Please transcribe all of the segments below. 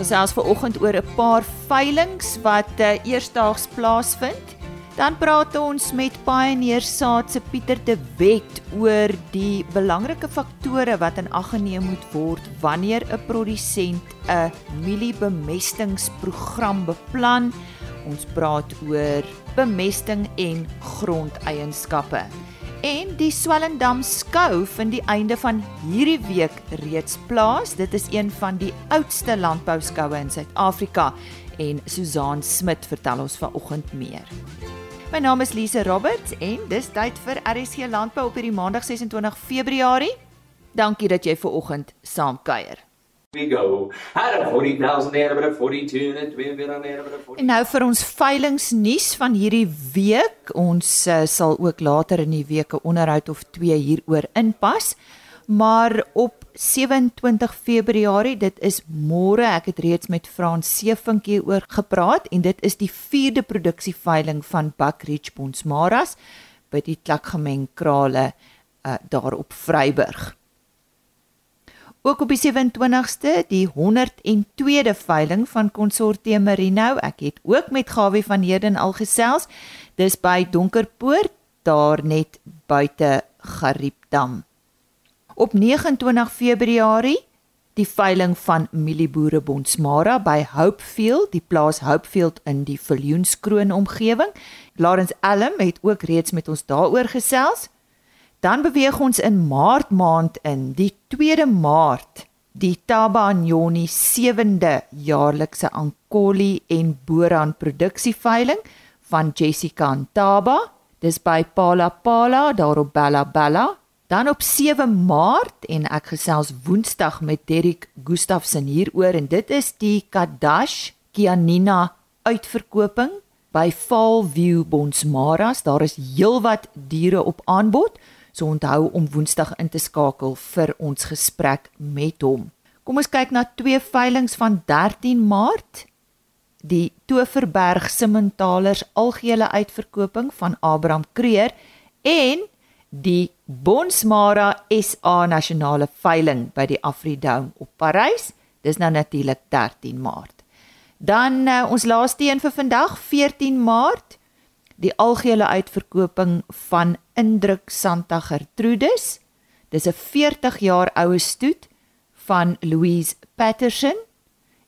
gesels ver oggend oor 'n paar veilinge wat uh, eersdaags plaasvind. Dan praat ons met Pioneer Saad se Pieter de Wet oor die belangrike faktore wat in ag geneem moet word wanneer 'n produsent 'n mieliebemestingsprogram beplan. Ons praat oor bemesting en grondeienskappe. En die Swellendam skou vind die einde van hierdie week reeds plaas. Dit is een van die oudste landbouskoue in Suid-Afrika en Susan Smit vertel ons vanoggend meer. My naam is Lise Roberts en dis tyd vir RSC Landbou op hierdie Maandag 26 Februarie. Dankie dat jy ver oggend saam kuier we go. Had a 40,000 there, but a 42 and a 2 bit on there, but a 40. En nou vir ons veilingsnuus van hierdie week. Ons uh, sal ook later in die week 'n onderhoud of twee hieroor inpas. Maar op 27 Februarie, dit is môre, ek het reeds met Frans Sevink hieroor gepraat en dit is die 4de produksieveiling van Buckridge Bonsmaras by die Klakgemeng krale uh, daar op Vryburg. Ook op die 27ste die 102de veiling van Consortium Merino. Ek het ook met Gawie van Heerden al gesels. Dis by Donkerpoort daar net buite Gariepdam. Op 29 Februarie die veiling van Milieboere Bonsmara by Hopefield, die plaas Hopefield in die Viljoenskroon omgewing. Lawrence Elm het ook reeds met ons daaroor gesels. Dan beweeg ons in Maart maand in, die 2de Maart, die Tabanyoni 7de jaarlikse Ankoli en Boran produksieveiling van Jessica Ntaba. Dis by Pala Pala daar op Bella Bella. Dan op 7 Maart en ek gesels Woensdag met Derrick Gustafson hieroor en dit is die Kadash Kianina uitverkoping by Fallview Bonsmaras. Daar is heelwat diere op aanbod. So onthou om Woensdag in te skakel vir ons gesprek met hom. Kom ons kyk na twee veilinge van 13 Maart. Die Toverberg Simmentalers algehele uitverkoping van Abraham Kreer en die Bonsmara SA nasionale veiling by die Afridome op Parys. Dis nou natuurlik 13 Maart. Dan uh, ons laaste een vir vandag 14 Maart die algehele uitverkoping van Indruk Santa Gertrudis. Dis 'n 40 jaar oue stoet van Louise Patterson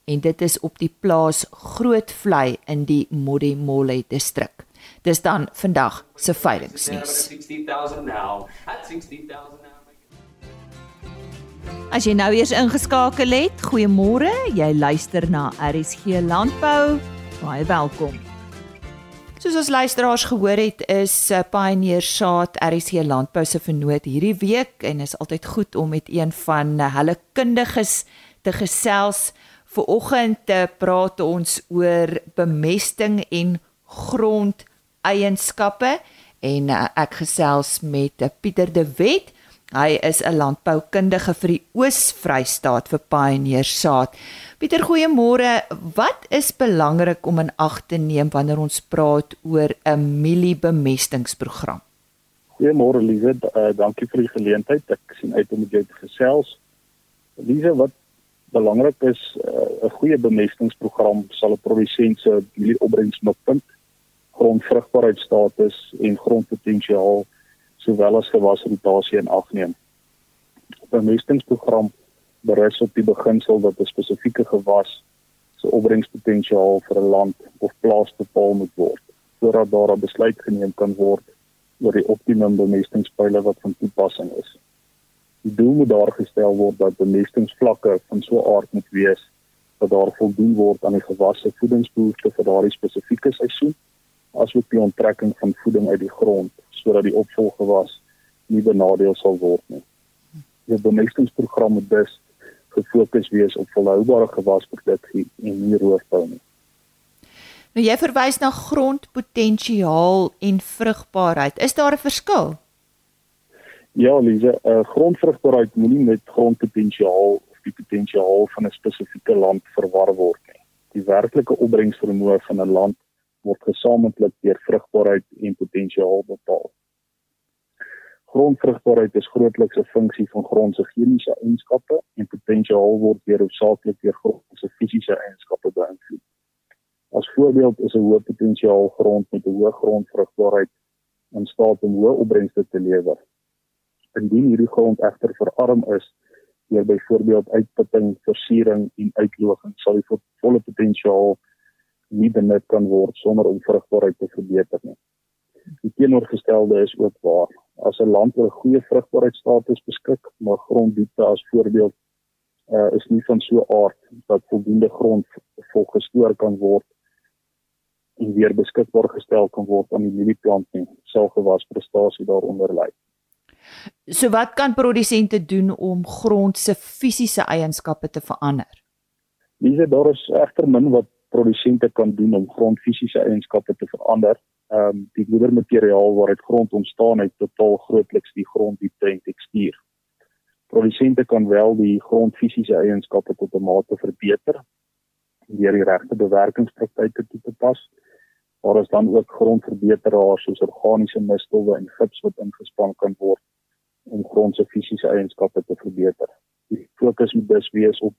en dit is op die plaas Grootvlei in die Modimolle distrik. Dis dan vandag se veilingsnuus. As jy nou eers ingeskakel het, goeiemôre. Jy luister na RSG Landbou. Baie welkom. Soos ons luisteraars gehoor het, is uh, Pioneer Saad RC Landbou se vernoot hierdie week en is altyd goed om met een van uh, hulle kundiges te gesels. Viroggend te uh, praat ons oor bemesting en grondeienskappe en ek gesels met Pieter de Wet. Hy is 'n landboukundige vir die Oos-Vrystaat vir Pioneer Saad. Pieter, goeiemôre. Wat is belangrik om in ag te neem wanneer ons praat oor 'n mieliebemestingsprogram? Goeiemôre Lize, uh, dankie vir die geleentheid. Ek sien uit om met jou te gesels. Lize, wat belangrik is, eh, 'n uh, goeie bemestingsprogram sal 'n produsent se mielieopbrengs mikpunt, grondvrugbaarheidstatus en grondpotensiaal sowel as gewasrotasie in ag neem. 'n Bemestingsprogram berus op die beginsel dat 'n spesifieke gewas se opbrengspotensiaal vir 'n land of plaas bepaal moet word sodat daar 'n besluit geneem kan word oor die optimum bemestingspyle wat van toepassing is. Die doel moet daar gestel word dat bemestingsvlakke van so 'n aard moet wees dat daar voldoen word aan die gewasse voedingsbehoeftes vir daardie spesifieke seisoen asook die onttrekking van voeding uit die grond sodat die opvolggewas nie benadeel sal word nie. Die bemestingsprogram moet dus gefokus wees op volhoubare gewasproduksie en nie roofbou nie. Nou jy verwys na grondpotensiaal en vrugbaarheid. Is daar 'n verskil? Ja, Lise, 'n uh, grondvrugbaarheid moenie met grondpotensiaal of die potensiaal van 'n spesifieke land verwar word nie. Die werklike opbrengsvermoë van 'n land word gesamentlik deur vrugbaarheid en potensiaal bepaal. Grondvrugbaarheid is grootliks 'n funksie van grond se chemiese eienskappe en potensiaal word deur hoofsaaklik deur grond se fisiese eienskappe beïnvloed. As voorbeeld is 'n hoë potensiaal grond met 'n hoë grondvrugbaarheid in staat om hoë opbrengste te lewer. Indien hierdie grond egter verarm is deur byvoorbeeld uitputting, versiering en uitloging, sal die volle potensiaal nie benut kan word sonder om vrugbaarheid te verbeter nie. Die teenoorgestelde is ook waar. As 'n land 'n goeie vrugbaarheidstatus beskik, maar gronddiepte as voorbeeld uh, is nie van so 'n aard dat voldoende grond volgestoor kan word en weer beskikbaar gestel kan word aan die mielieplant nie, sal gewasprestasie daaronder lê. So wat kan produsente doen om grond se fisiese eienskappe te verander? Dis daar is egter min wat produsente kan doen om grond fisiese eienskappe te verander. Ehm um, die moedermateriaal waaruit grond ontstaan het totaal grootliks die gronddiepte en tekstuur. Produsente kan wel die grond fisiese eienskappe tot 'n mate verbeter deur die regte bewerkingspraktyke toe te pas. Daar is dan ook grondverbeteraars soos organiese mestowwe en gips wat ingespan kan word om grond se fisiese eienskappe te verbeter. Die fokus moet dus wees op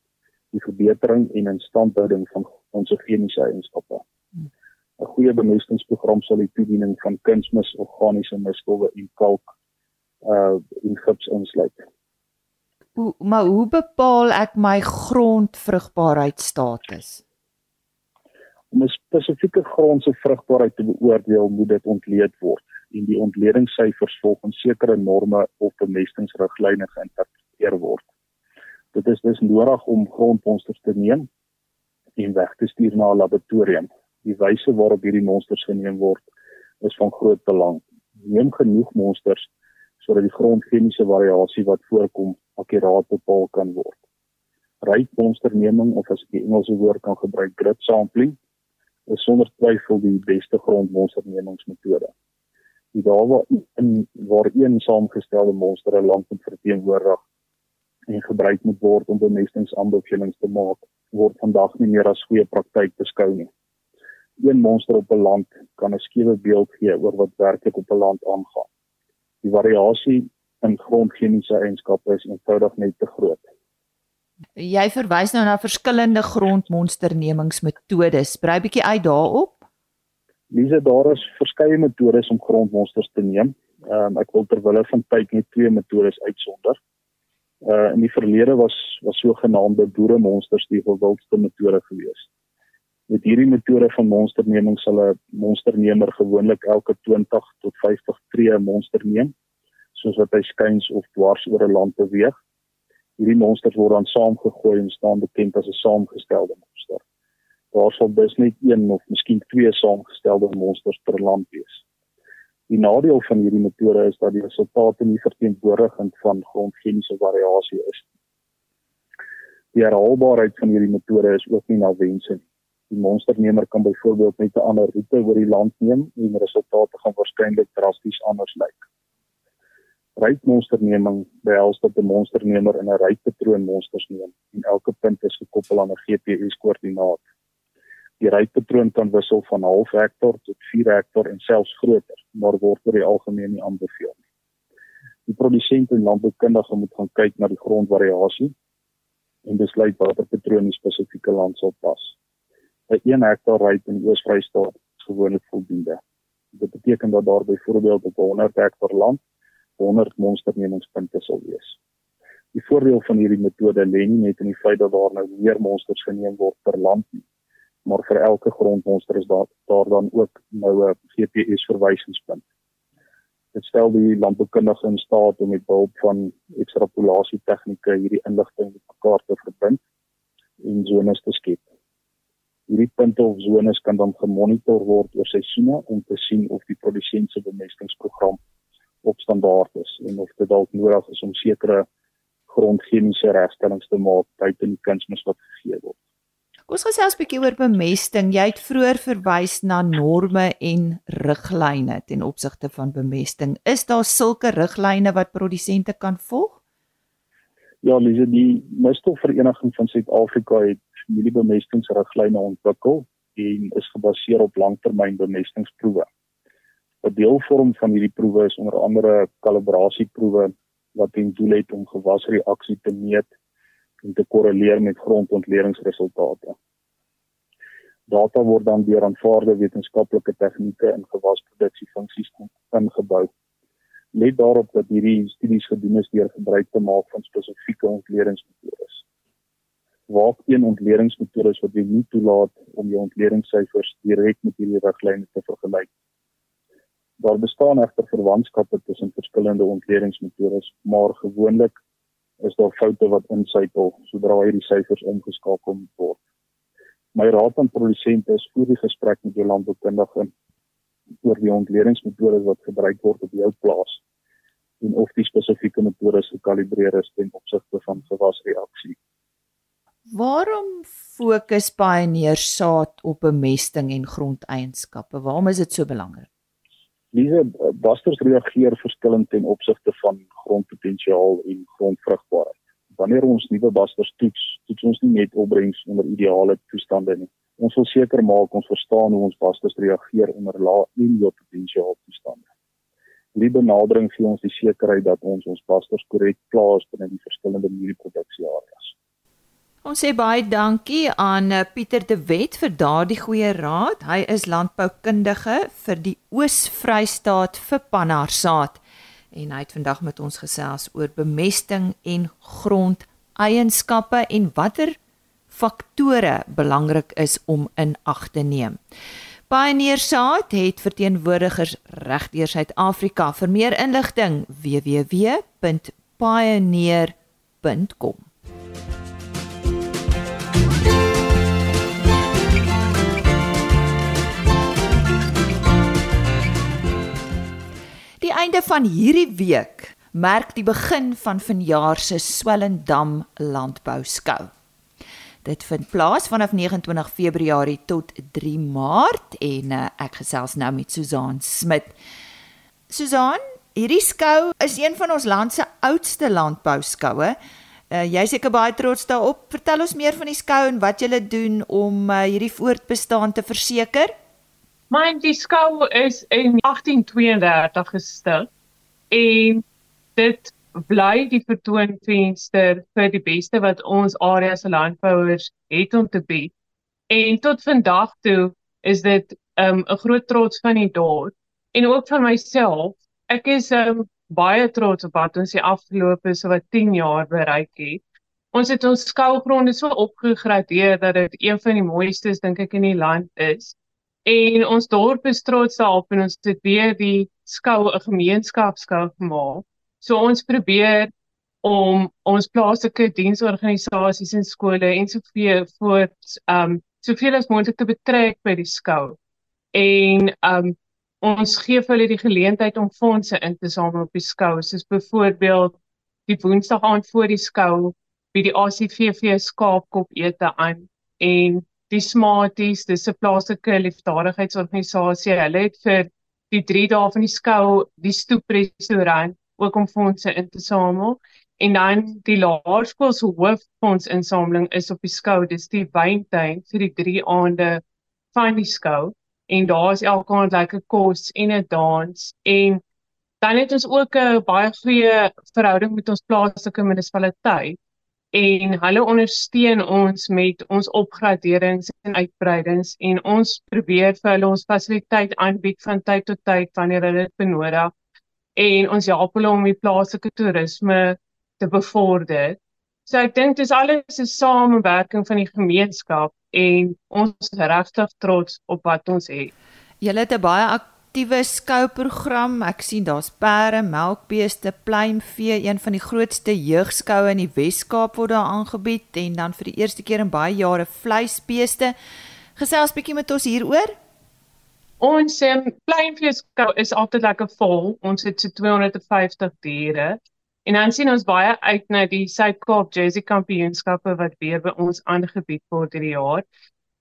die verbetering en instandhouding van grond se chemiese eienskappe. 'n Goeie bemestingsprogram sal die toediening van kunsmis, organiese mestowwe en kalk uh in gips insluit. Hoe maar hoe bepaal ek my grondvrugbaarheidstatus? Om 'n spesifieke grond se vrugbaarheid te beoordeel, moet dit ontleed word en die ontledingssyfers volgens sekere norme of bemestingsriglyne geïnterpreteer word. Dit is dus nodig om grondmonsters te neem en weg te stuur na 'n laboratorium. Die wyse waarop hierdie monsters geneem word is van groot belang. Neem genoeg monsters sodat die grondchemiese variasie wat voorkom akkuraat bepaal kan word. Ryk monsterneming of as ek die Engelse woord kan gebruik, grid sampling is sonder twyfel die beste grondmonsternemingsmetode. Die daar waar in waar een saamgestelde monster 'n land moet verteenwoordig en gebruik moet word om bemestingsaanbevelings te maak, word vandag nie meer as goeie praktyk beskou nie. Een monster op 'n land kan 'n skewe beeld gee oor wat werklik op 'n land aangaan. Die variasie in grondchemiese eienskappe is eenvoudig net te groot. Jy verwys nou na verskillende grondmonsternemingsmetodes. Brei bietjie uit daarop. Lise, daar is verskeie metodes om grondmonsters te neem. Ehm um, ek wil terwille van tyd net twee metodes uitsonder. Uh in die verlede was was sogenaamde boeremonsters die gewildste metode gewees. Met hierdie metode van monsterneming sal 'n monsternemer gewoonlik elke 20 tot 50 tree 'n monster neem, soos wat hy skuins of dwars oor 'n land beweeg hierdie monsters word dan saamgegooi en staan bekend as 'n saamgestelde monster. Daar sal dus net een of miskien twee saamgestelde monsters per land wees. Die nadeel van hierdie metode is dat die resultate nie verteenwoordigend van grondchemiese variasie is. Die herhaalbaarheid van hierdie metode is ook nie na wense nie. Die monsternemer kan byvoorbeeld net 'n ander roete oor die land neem en resultate gaan waarskynlik drasties anders lyk. Rypmonsterneming behels dat 'n monsternemer in 'n ryppatroon monsters neem en elke punt is gekoppel aan 'n GPS-koördinaat. Die ryppatroon kan wissel van 0.5 hektaar tot 4 hektaar en selfs groter, maar word oor die algemeen nie aanbeveel nie. Die produsent en landboukundige moet gaan kyk na die grondvariasie en besluit watter patroon die spesifieke land sal pas. 'n 1 hektaar ryp in Oos-Vrystaat is gewoonlik voldoende. Dit beteken dat daar byvoorbeeld op 100 hektaar land 100 monsternemingspunte sal wees. Die voordeel van hierdie metode lê nie net in die feit dat daar nou meer monsters geneem word per land nie, maar vir elke grondmonster is daar daar dan ook nou 'n GPS verwysingspunt. Dit stel die landboukundige in staat om met behulp van ekstrapolasie tegnieke hierdie inligting met mekaar te verbind en zones te skep. Hierdie punte of zones kan dan gemonitor word oor seisoene om te sien of die produsent se bemestingsprogram op standaard is en of dit dalk nodig is om sekere grondchemiese regstellings te maak buite die kunsmis wat gegee word. Ons gesels 'n bietjie oor bemesting. Jy het vroeër verwys na norme en riglyne ten opsigte van bemesting. Is daar sulke riglyne wat produsente kan volg? Ja, Lise, die Mestofvereniging van Suid-Afrika het hierdie bemestingsriglyne ontwikkel en is gebaseer op langtermynbemestingsproewe. 'n Deelvorm van hierdie proewe is onder andere kalibrasieproewe wat ten doel het om gewasreaksie te meet en te korreleer met grondontleringsresultate. Data word dan deur aanvaarde wetenskaplike tegnieke in gewasproduksiefunksies ingebou. Let daarop dat hierdie studies gedoen is deur gebruik te maak van spesifieke ontleringsmetodes. Waak teen ontleringsmetodes wat jy nie toelaat om jou ontleringssyfers direk met hierdie riglyne te vergelyk. Daar bestaan egter verwantskappe tussen verskillende ontleringsmetodes, maar gewoonlik is daar foute wat insypel sodra hierdie syfers omgeskakel word. My raad aan produsente is voor die gesprek met jou landboukundige oor die ontleringsmetodes wat gebruik word op jou plaas en of die spesifieke metodes gekalibreer is ten opsigte van gewasreaksie. Waarom fokus Pioneer saad op bemesting en grondeienskappe? Waarom is dit so belangrik? Diese basters reageer verskillend ten opsigte van grondpotensiaal en grondvrugbaarheid wanneer ons nuwe basters toets, toets ons nie net opbrengs onder ideale toestande nie. Ons wil seker maak ons verstaan hoe ons basters reageer onder lae en hoë potensiaal toestande. Die benadering gee ons die sekerheid dat ons ons basters korrek plaas binne die verskillende mielieproduksieareas. Ons sê baie dankie aan eh, Pieter de Wet vir daardie goeie raad. Hy is landboukundige vir die Oos-Vrystaat vir pannaarsaad en hy het vandag met ons gesels oor bemesting en grondeienskappe en watter faktore belangrik is om in ag te neem. Pioneer Saad het verteenwoordigers regdeur Suid-Afrika vir meer inligting www.pioneer.com einde van hierdie week merk die begin van vanjaar se Swellendam landbou skou. Dit vind plaas vanaf 29 Februarie tot 3 Maart en uh, ek gesels nou met Susan Smit. Susan, hierdie skou is een van ons land se oudste landbou skoue. Uh, jy seker baie trots daarop. Vertel ons meer van die skou en wat julle doen om uh, hierdie voortbestaan te verseker. Myn die skou is in 1832 gestig en dit bly die vertoonvenster vir die beste wat ons area se landbouers het om te bied. En tot vandag toe is dit 'n um, groot trots van die dorp en ook van myself. Ek is um, baie trots op wat ons die afgelope so wat 10 jaar bereik het. Ons het ons skougronde so opgegradeer dat dit een van die mooistes dink ek in die land is. En ons dorp is trots daarop en ons het weer die skou 'n gemeenskapskou gemaak. So ons probeer om ons plaaslike diensorganisasies en skole en soveel voort um soveel as moontlik te betrek by die skou. En um ons gee vir hulle die geleentheid om fondse in te samel op die skou, soos byvoorbeeld die Woensdag aand voor die skou by die ACVV skaapkop ete aan en die Smarties, dis 'n plaaslike liefdadigheidsorganisasie. Hulle het vir die 3 dae van die skou die stoeprestaurant ook om fondse in te samel. En dan die laerskool se hooffondsinsameling is op die skou, dis die wyntuin vir die 3 aande van die skou. En daar is elke aand lekker kos en 'n dans en dan het ons ook 'n baie goeie verhouding met ons plaaslike munisipaliteit en hulle ondersteun ons met ons opgraderings en uitbreidings en ons probeer vir hulle ons fasiliteit aanbied van tyd tot tyd wanneer hulle dit benodig en ons help hulle om die plaaslike toerisme te bevorder. So ek dink dis alles 'n samewerking van die gemeenskap en ons is regtig trots op wat ons het. Julle het 'n baie aktiewe skouprogram. Ek sien daar's perde, melkbeeste, pluimvee, een van die grootste jeugskoue in die Wes-Kaap word daar aangebied en dan vir die eerste keer in baie jare vleisbeeste. Gesels bietjie met ons hieroor. Ons um, pluimvee skou is altyd lekker vol. Ons het so 250 diere. En dan sien ons baie uit na die Suid-Kaap Jersey Kampioenskappe wat weer by ons aangebied word hierdie jaar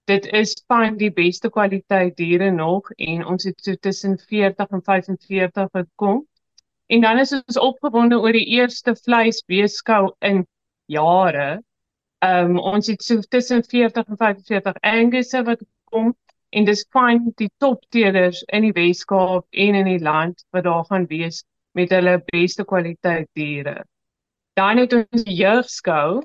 dit is van die beste kwaliteit diere nog en ons het so tussen 40 en 45 wat kom. En dan is ons opgewonde oor die eerste vleisbeeskou in jare. Ehm um, ons het so tussen 40 en 45 Angus wat kom en dis van die topteelers in die Weskaap en in die land wat daar gaan wees met hulle beste kwaliteit diere. Dan het ons jeugskou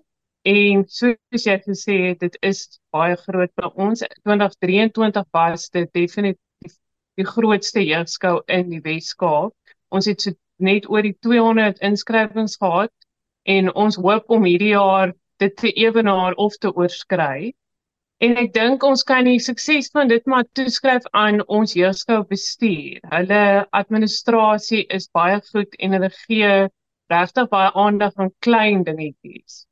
en soos jy gesê het, dit is baie groot by ons 2023 was dit definitief die grootste jeugskou in die Weskaap. Ons het so net oor die 200 inskrywings gehad en ons hoop om hierdie jaar dit te ewenaar of te oorskry. En ek dink ons kan die sukses van dit maar toeskryf aan ons jeugskou bestuur. Hulle administrasie is baie goed en hulle gee regtig baie aandag aan klein dingetjies.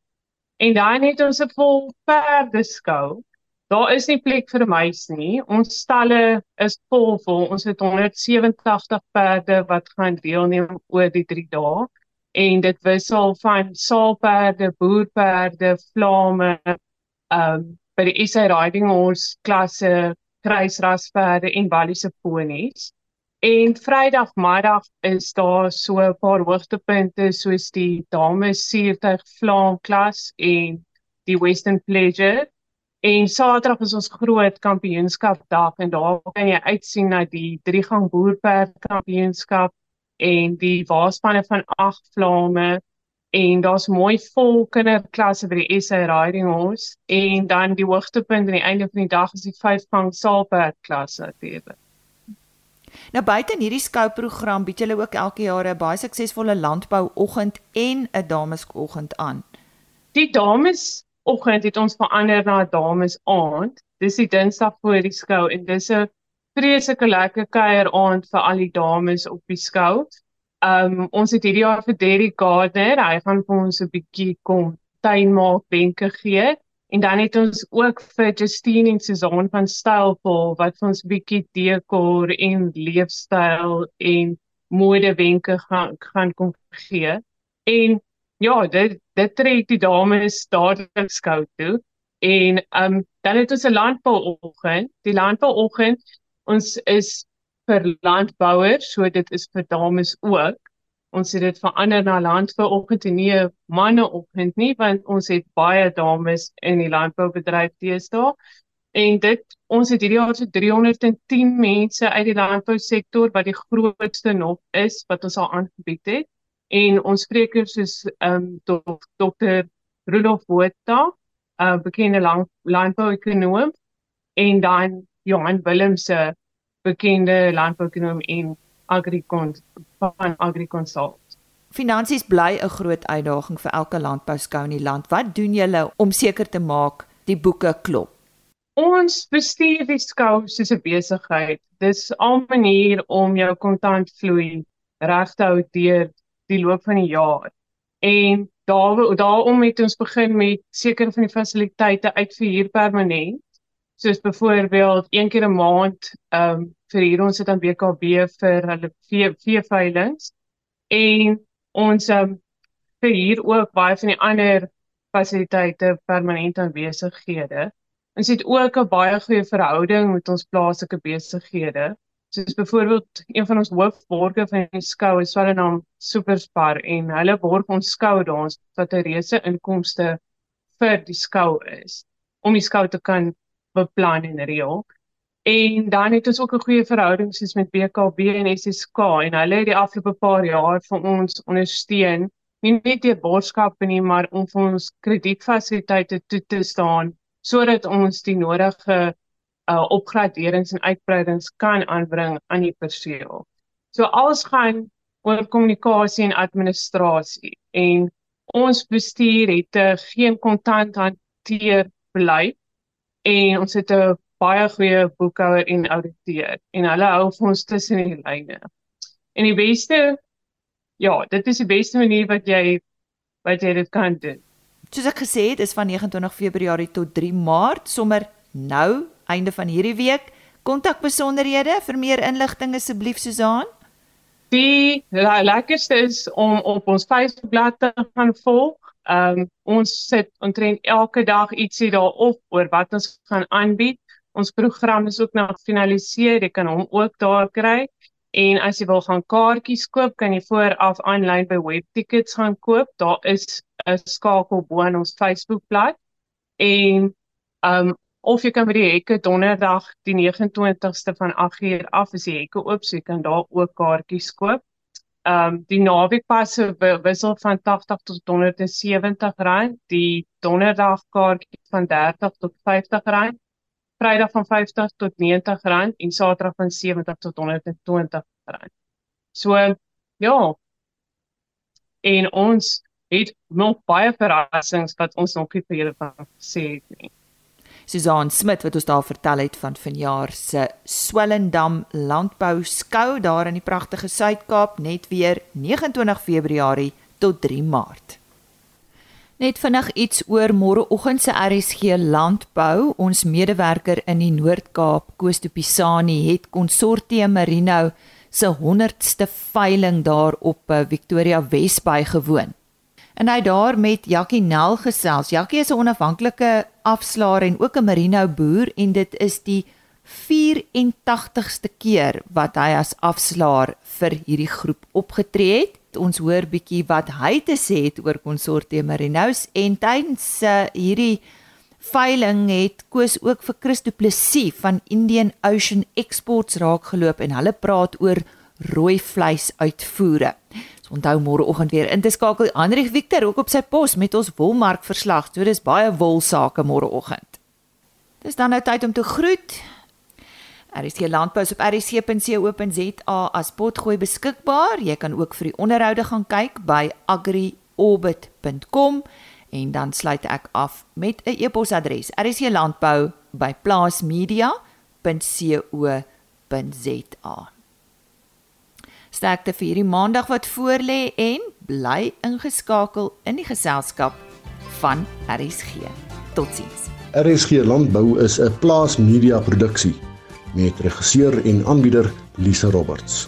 En dan het ons 'n vol perdeskou. Daar is nie plek vir meis nie. Ons stalle is vol vol. Ons het 187 perde wat gaan deelneem oor die 3 dae en dit wissel van saalperde, boerperde, vlamme, ehm um, by die SA Riding Horse klasse, kruisrasperde en Walliese ponies. En Vrydagmiddag is daar so 'n paar hoogtepunte soos die dames suurtuig vlaam klas en die Western Pleasure. En Saterdag is ons groot kampioenskapdag en daar kan jy uitsien na die driegang boerperd kampioenskap en die waarspanne van ag vlamme en daar's mooi vol kinderklasse by die SA Riding Horse en dan die hoogtepunt aan die einde van die dag is die vyfvang saalperd klasse teebe. Nou buite hierdie skouprogram bied julle ook elke jaar 'n baie suksesvolle landbouoggend en 'n damesoggend aan. Die damesoggend het ons verander na damesaand. Dis die Dinsdag voor die skou en dis 'n vreeslike lekker kuier aand vir al die dames op die skou. Um ons het hierdie jaar vir Derrick Gardner, hy gaan vir ons 'n bietjie kom tuin maak wenke gee en dan het ons ook vir Justine en Susan van Styleful wat vir ons bietjie dekor en leefstyl en mode wenke gaan gaan kom gee. En ja, dit dit trek die dames dadelik skou toe. En um dan het ons 'n landbouoggend. Die landbouoggend ons is vir landbouers, so dit is vir dames ook. Ons het dit verander na landbouoggend en nie 'n manneoggend nie, want ons het baie dames in die landboubedryf teëstaan. En dit ons het hierdie jaar so 310 mense uit die landbousektor wat die grootste nog is wat ons al aangebied het. En ons sprekers soos ehm um, Dr. Rudolf Botha, 'n uh, bekende landbouekonoom en dan Johan Willemse bekende landbouekonoom en agrikont van agrikonsult. Finansies bly 'n groot uitdaging vir elke landbouskou in die land. Wat doen julle om seker te maak die boeke klop? Ons bestuur die skou soos 'n besigheid. Dis 'n manier om jou kontantvloei reg te hou deur die loop van die jaar. En daar daarom het ons begin met sekere van die fasiliteite uitverhuur permanent soos byvoorbeeld een keer 'n maand ehm um, vir hier ons sit aan BKB vir hulle vee vee veilings en ons ehm um, vir hier ook baie van die ander fasiliteite permanente aanwesighede. Ons het ook 'n baie goeie verhouding met ons plaaslike besighede. Soos byvoorbeeld een van ons hoofborge van die skou is hulle naam Superspar en hulle borg ons skou dans wat 'n reuse inkomste vir die skou is om die skou te kan beplan en reël. En dan het ons ook 'n goeie verhouding soos met BKB en SSK en hulle het die afgelope paar jaar vir ons ondersteun, nie net deur borgskappe nie, maar om vir ons kredietfasiliteite toe te staan sodat ons die nodige uh, opgraderings en uitbreidings kan aanbring aan die perseel. So alles gaan oor kommunikasie en administrasie en ons bestuur het uh, geen kontant hanteer beleid. En ons het 'n baie goeie boekhouer en ouditeur en hulle hou vir ons tussen die lyne. En die beste ja, dit is die beste manier wat jy wat jy dit kan doen. Soos ek gesê het, is van 29 Februarie tot 3 Maart, sommer nou, einde van hierdie week. Kontak besonderhede vir meer inligting asseblief Susan. Die lekkerste is om op ons Facebookblad te gaan volg Ehm um, ons sit omtrent elke dag ietsie daarop oor wat ons gaan aanbied. Ons program is ook nou gefinaliseer. Jy kan hom ook daar kry. En as jy wil gaan kaartjies koop, kan jy vooraf aanlyn by Webtickets gaan koop. Daar is 'n skakel bo aan ons Facebookblad. En um, of jy kan by die hekke donderdag die 29ste van 8uur af as die hekke oop so jy kan daar ook kaartjies koop. Um, die naweekpasse wissel van 80 tot 170 rand, die donderdag kaartjie van 30 tot 50 rand, Vrydag van 50 tot 90 rand en Saterdag van 70 tot 120 rand. So ja. En ons het nog baie verrassings wat ons nog nie vir julle van gesê het nie. Susan Smit wat ons daar vertel het van vanjaar se Swellendam landbou skou daar in die pragtige Suid-Kaap net weer 29 Februarie tot 3 Maart. Net vinnig iets oor môreoggend se RSG landbou. Ons medewerker in die Noord-Kaap, Koos de Pisani, het Consortium Merino se 100ste veiling daar op eh, Victoria Wes bygewoon en hy daar met Jackie Nel gesels. Jackie is 'n onafhanklike afslaer en ook 'n merino boer en dit is die 84ste keer wat hy as afslaer vir hierdie groep opgetree het. Ons hoor bietjie wat hy te sê het oor Consortium Merinos en tydens uh, hierdie veiling het Koos ook vir Christo Plessis van Indian Ocean Exports raakgeloop en hulle praat oor rooi vleis uitvoere. So onthou môreoggend weer in te skakel Andrieg Victor ook op sy pos met ons wolmark verslag. So dis baie wol sake môreoggend. Dis dan nou tyd om te groet. RC Landbou op rc.co.za as potgooi beskikbaar. Jy kan ook vir die onderhoude gaan kyk by agriorbit.com en dan sluit ek af met 'n e-posadres rclandbou@plaasmedia.co.za. Sterkte vir hierdie maandag wat voorlê en bly ingeskakel in die geselskap van RSG. Totsiens. RSG Landbou is 'n plaas media produksie met regisseur en aanbieder Lisa Roberts.